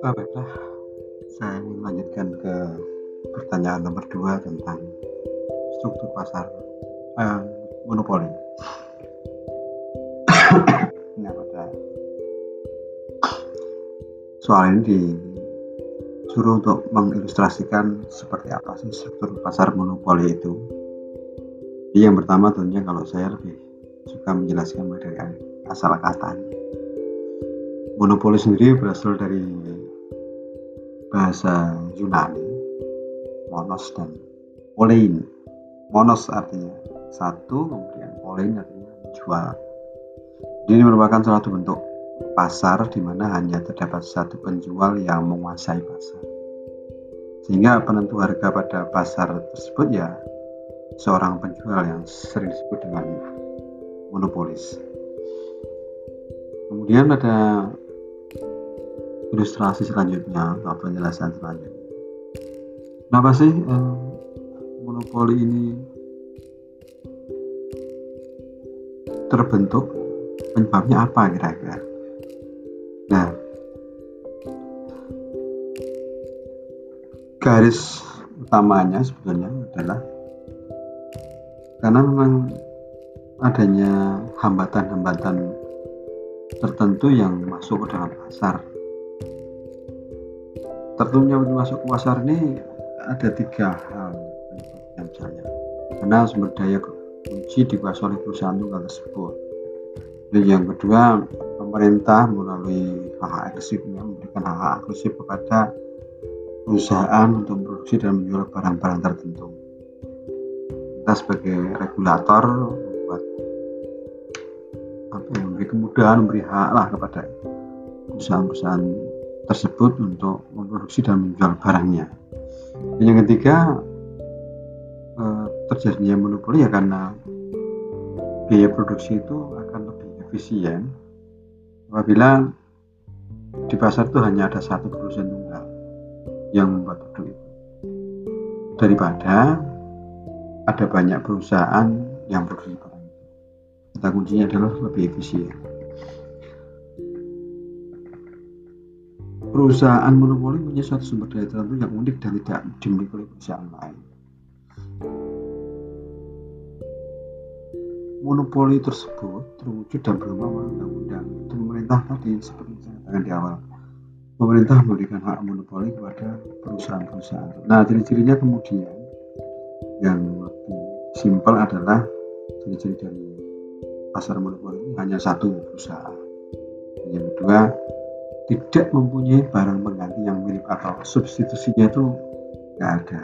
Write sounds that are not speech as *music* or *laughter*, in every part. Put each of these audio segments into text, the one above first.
Ah, baiklah, saya ingin melanjutkan ke pertanyaan nomor dua tentang struktur pasar eh, monopoli. *coughs* nah, pada soal ini disuruh untuk mengilustrasikan seperti apa sih struktur pasar monopoli itu. Jadi yang pertama tentunya kalau saya lebih suka menjelaskan dari asal katanya. Monopoli sendiri berasal dari bahasa Yunani monos dan olein monos artinya satu kemudian olein artinya jual ini merupakan salah satu bentuk pasar di mana hanya terdapat satu penjual yang menguasai pasar. Sehingga penentu harga pada pasar tersebut ya seorang penjual yang sering disebut dengan monopolis. Kemudian ada ilustrasi selanjutnya atau penjelasan selanjutnya. Kenapa sih eh, monopoli ini terbentuk? Penyebabnya apa kira-kira? Nah, garis utamanya sebetulnya adalah karena memang adanya hambatan-hambatan tertentu yang masuk ke dalam pasar tertentunya masuk ke pasar ini ada tiga hal yang misalnya karena sumber daya kunci dikuasai oleh perusahaan tunggal tersebut. Dan yang kedua pemerintah melalui hak eksklusifnya memberikan hak eksklusif kepada perusahaan untuk memproduksi dan menjual barang-barang tertentu. Kita sebagai regulator membuat apa yang memberi kemudahan memberi hak lah kepada perusahaan-perusahaan tersebut untuk memproduksi dan menjual barangnya. Dan yang ketiga eh, terjadinya monopoli ya karena biaya produksi itu akan lebih efisien apabila di pasar itu hanya ada satu perusahaan tunggal yang membuat produk itu daripada ada banyak perusahaan yang produksi barang itu. Kata kuncinya adalah lebih efisien. Perusahaan monopoli punya suatu sumber daya tertentu yang unik dan tidak dimiliki oleh perusahaan lain. Monopoli tersebut terwujud dan berubah undang-undang pemerintah tadi seperti saya katakan di awal. Pemerintah memberikan hak monopoli kepada perusahaan-perusahaan. Nah, ciri-cirinya kemudian yang lebih simpel adalah ciri-ciri dari pasar monopoli hanya satu perusahaan. Yang kedua, tidak mempunyai barang pengganti yang mirip atau substitusinya itu nggak ada.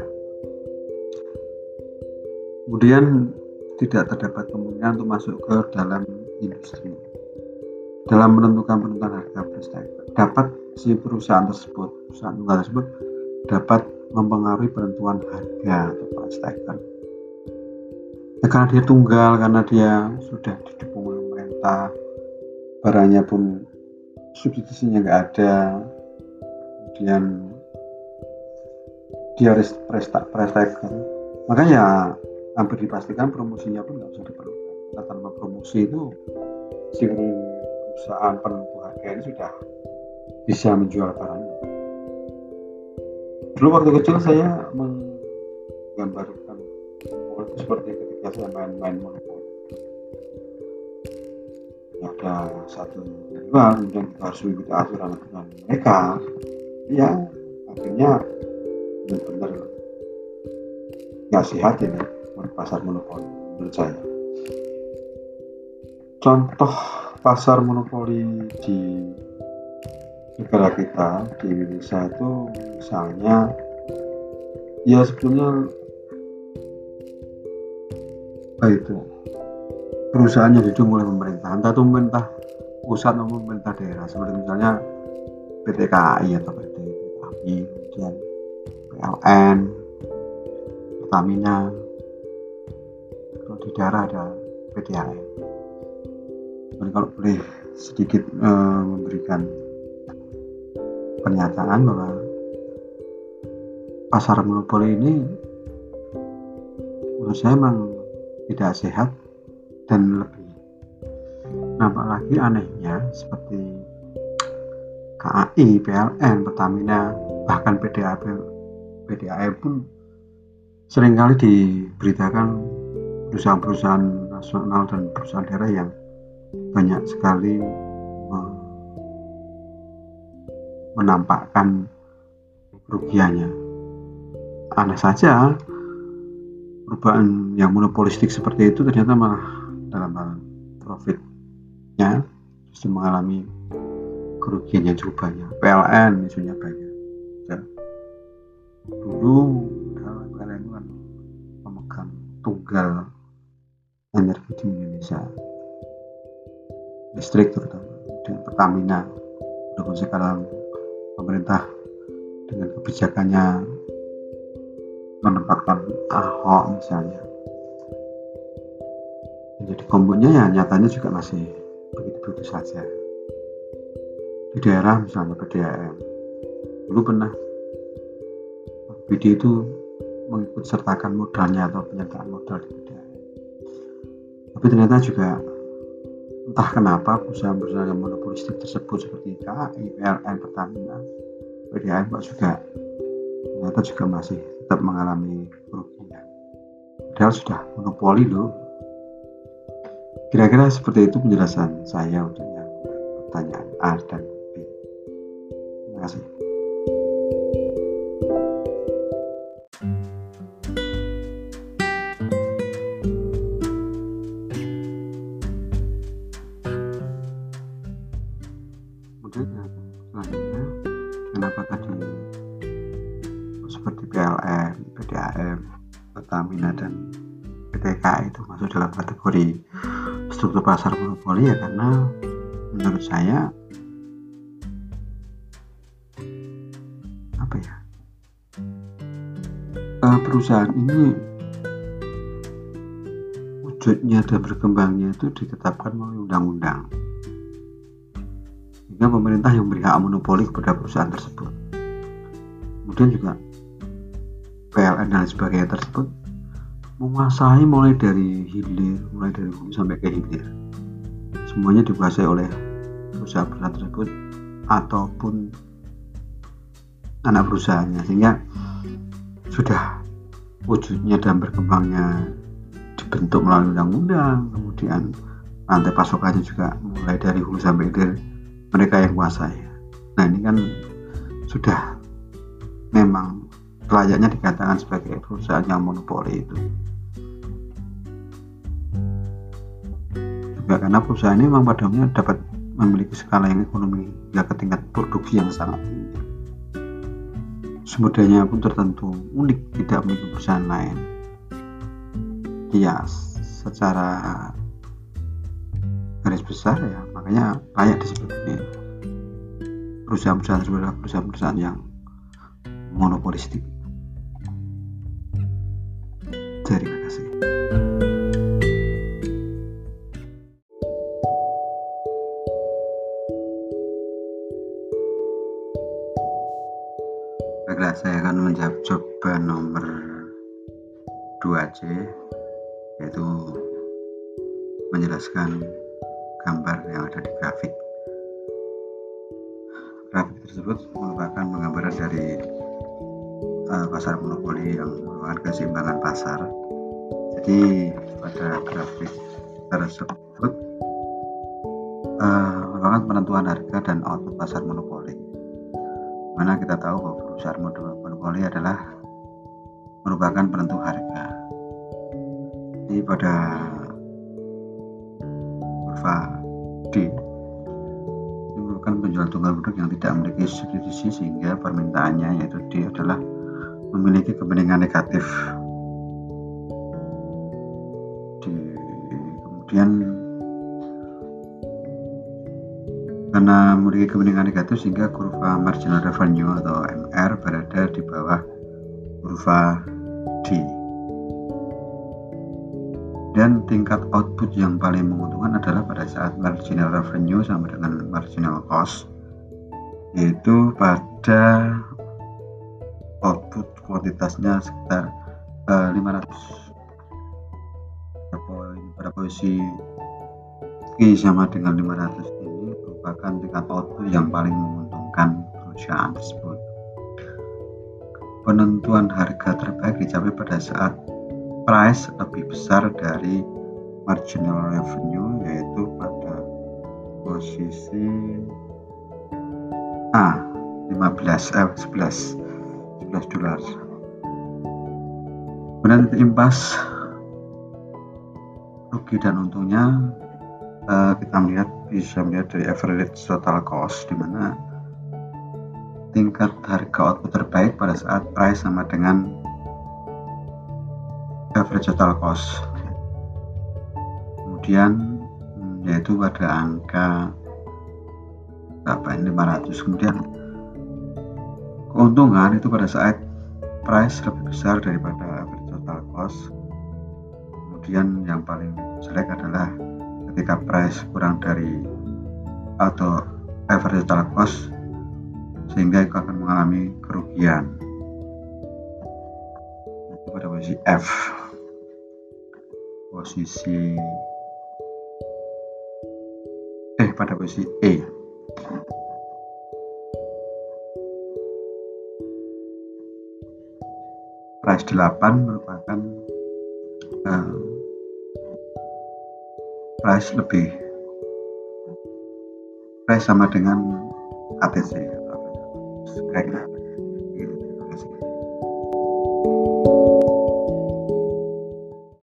Kemudian tidak terdapat kemungkinan untuk masuk ke dalam industri. Dalam menentukan penentuan harga prestasi dapat si perusahaan tersebut, perusahaan tunggal tersebut dapat mempengaruhi penentuan harga atau price Ya, karena dia tunggal, karena dia sudah didukung oleh pemerintah, barangnya pun substitusinya nggak ada. Kemudian dia harus prestaker makanya hampir dipastikan promosinya pun nggak usah diperlukan. Karena tanpa promosi itu si perusahaan penentu harga ini sudah bisa menjual barangnya dulu waktu kecil saya menggambarkan seperti ketika saya main-main monopoli ada satu dua kemudian kita harus mengikuti aturan aturan mereka. Ya akhirnya benar-benar nggak sehat ini pasar monopoli menurut saya. Contoh pasar monopoli di negara kita di Indonesia itu misalnya ya sebetulnya itu perusahaan yang didukung oleh pemerintah. Entah itu pemerintah pusat maupun pemerintah daerah. Seperti misalnya PT KAI atau PT KAI kemudian PLN Pertamina. Kalau di daerah ada PDAM dan kalau boleh sedikit e, memberikan pernyataan bahwa pasar monopoli ini menurut saya memang tidak sehat dan lebih nampak lagi anehnya seperti KAI, PLN, Pertamina, bahkan PDAP, PDAE pun sering kali diberitakan perusahaan-perusahaan nasional dan perusahaan daerah yang banyak sekali menampakkan kerugiannya. Aneh saja, perubahan yang monopolistik seperti itu ternyata malah dalam hal profitnya justru mengalami kerugian yang cukup banyak. PLN isunya banyak. Ya. Dulu PLN kan memegang tunggal energi di Indonesia listrik terutama dengan Pertamina walaupun sekarang pemerintah dengan kebijakannya menempatkan Ahok misalnya menjadi kombonya ya nyatanya juga masih begitu-begitu saja di daerah misalnya PDAM dulu pernah BD itu mengikut sertakan modalnya atau penyertaan modal di PDAM tapi ternyata juga entah kenapa perusahaan-perusahaan yang monopolistik tersebut seperti KAI, PLN, Pertamina, PDAM juga ternyata juga masih tetap mengalami kerugian. Padahal sudah monopoli loh. Kira-kira seperti itu penjelasan saya untuk yang pertanyaan A dan B. Terima kasih. Pertamina dan PTK itu masuk dalam kategori struktur pasar monopoli ya karena menurut saya apa ya uh, perusahaan ini wujudnya dan berkembangnya itu ditetapkan melalui undang-undang. Sehingga pemerintah yang beri hak monopoli kepada perusahaan tersebut. Kemudian juga PLN dan sebagainya tersebut menguasai mulai dari hilir, mulai dari hulu sampai ke hilir. Semuanya dikuasai oleh perusahaan-perusahaan tersebut ataupun anak perusahaannya. Sehingga sudah wujudnya dan berkembangnya dibentuk melalui undang-undang kemudian rantai pasokannya juga mulai dari hulu sampai hilir mereka yang kuasai nah ini kan sudah memang layaknya dikatakan sebagai perusahaan yang monopoli itu juga karena perusahaan ini memang pada umumnya dapat memiliki skala yang ekonomi hingga ke tingkat produksi yang sangat tinggi. Sumber pun tertentu unik tidak memiliki perusahaan lain. Ya secara garis besar ya makanya layak disebut ini perusahaan-perusahaan adalah perusahaan-perusahaan yang monopolistik. Terima kasih. Saya akan menjawab coba nomor 2C yaitu menjelaskan gambar yang ada di grafik. Grafik tersebut merupakan penggambaran dari uh, pasar monopoli yang merupakan keseimbangan pasar jadi pada grafik tersebut uh, merupakan penentuan harga dan output pasar monopoli mana kita tahu bahwa perusahaan monopoli adalah merupakan penentu harga. Jadi pada kurva D. Ini merupakan penjual tunggal produk yang tidak memiliki substitusi sehingga permintaannya yaitu D adalah memiliki kepentingan negatif. Di, kemudian karena memiliki kepentingan negatif sehingga kurva marginal revenue atau MR berada di bawah kurva D. Dan tingkat output yang paling menguntungkan adalah pada saat marginal revenue sama dengan marginal cost yaitu pada output kuantitasnya sekitar uh, 500 poin pada posisi Q sama dengan 500 ini merupakan tingkat output yang paling menguntungkan perusahaan tersebut. Penentuan harga terbaik dicapai pada saat price lebih besar dari marginal revenue yaitu pada posisi A 15 eh 11 11 dolar kemudian impas rugi dan untungnya uh, kita melihat bisa melihat dari average total cost di mana tingkat harga output terbaik pada saat price sama dengan average total cost. Kemudian yaitu pada angka berapa ini 500 kemudian keuntungan itu pada saat price lebih besar daripada average total cost. Kemudian yang paling jelek adalah ketika price kurang dari atau average total cost sehingga itu akan mengalami kerugian. Itu pada posisi F. Posisi eh pada posisi E. Price 8 merupakan uh, price lebih price sama dengan ATC atau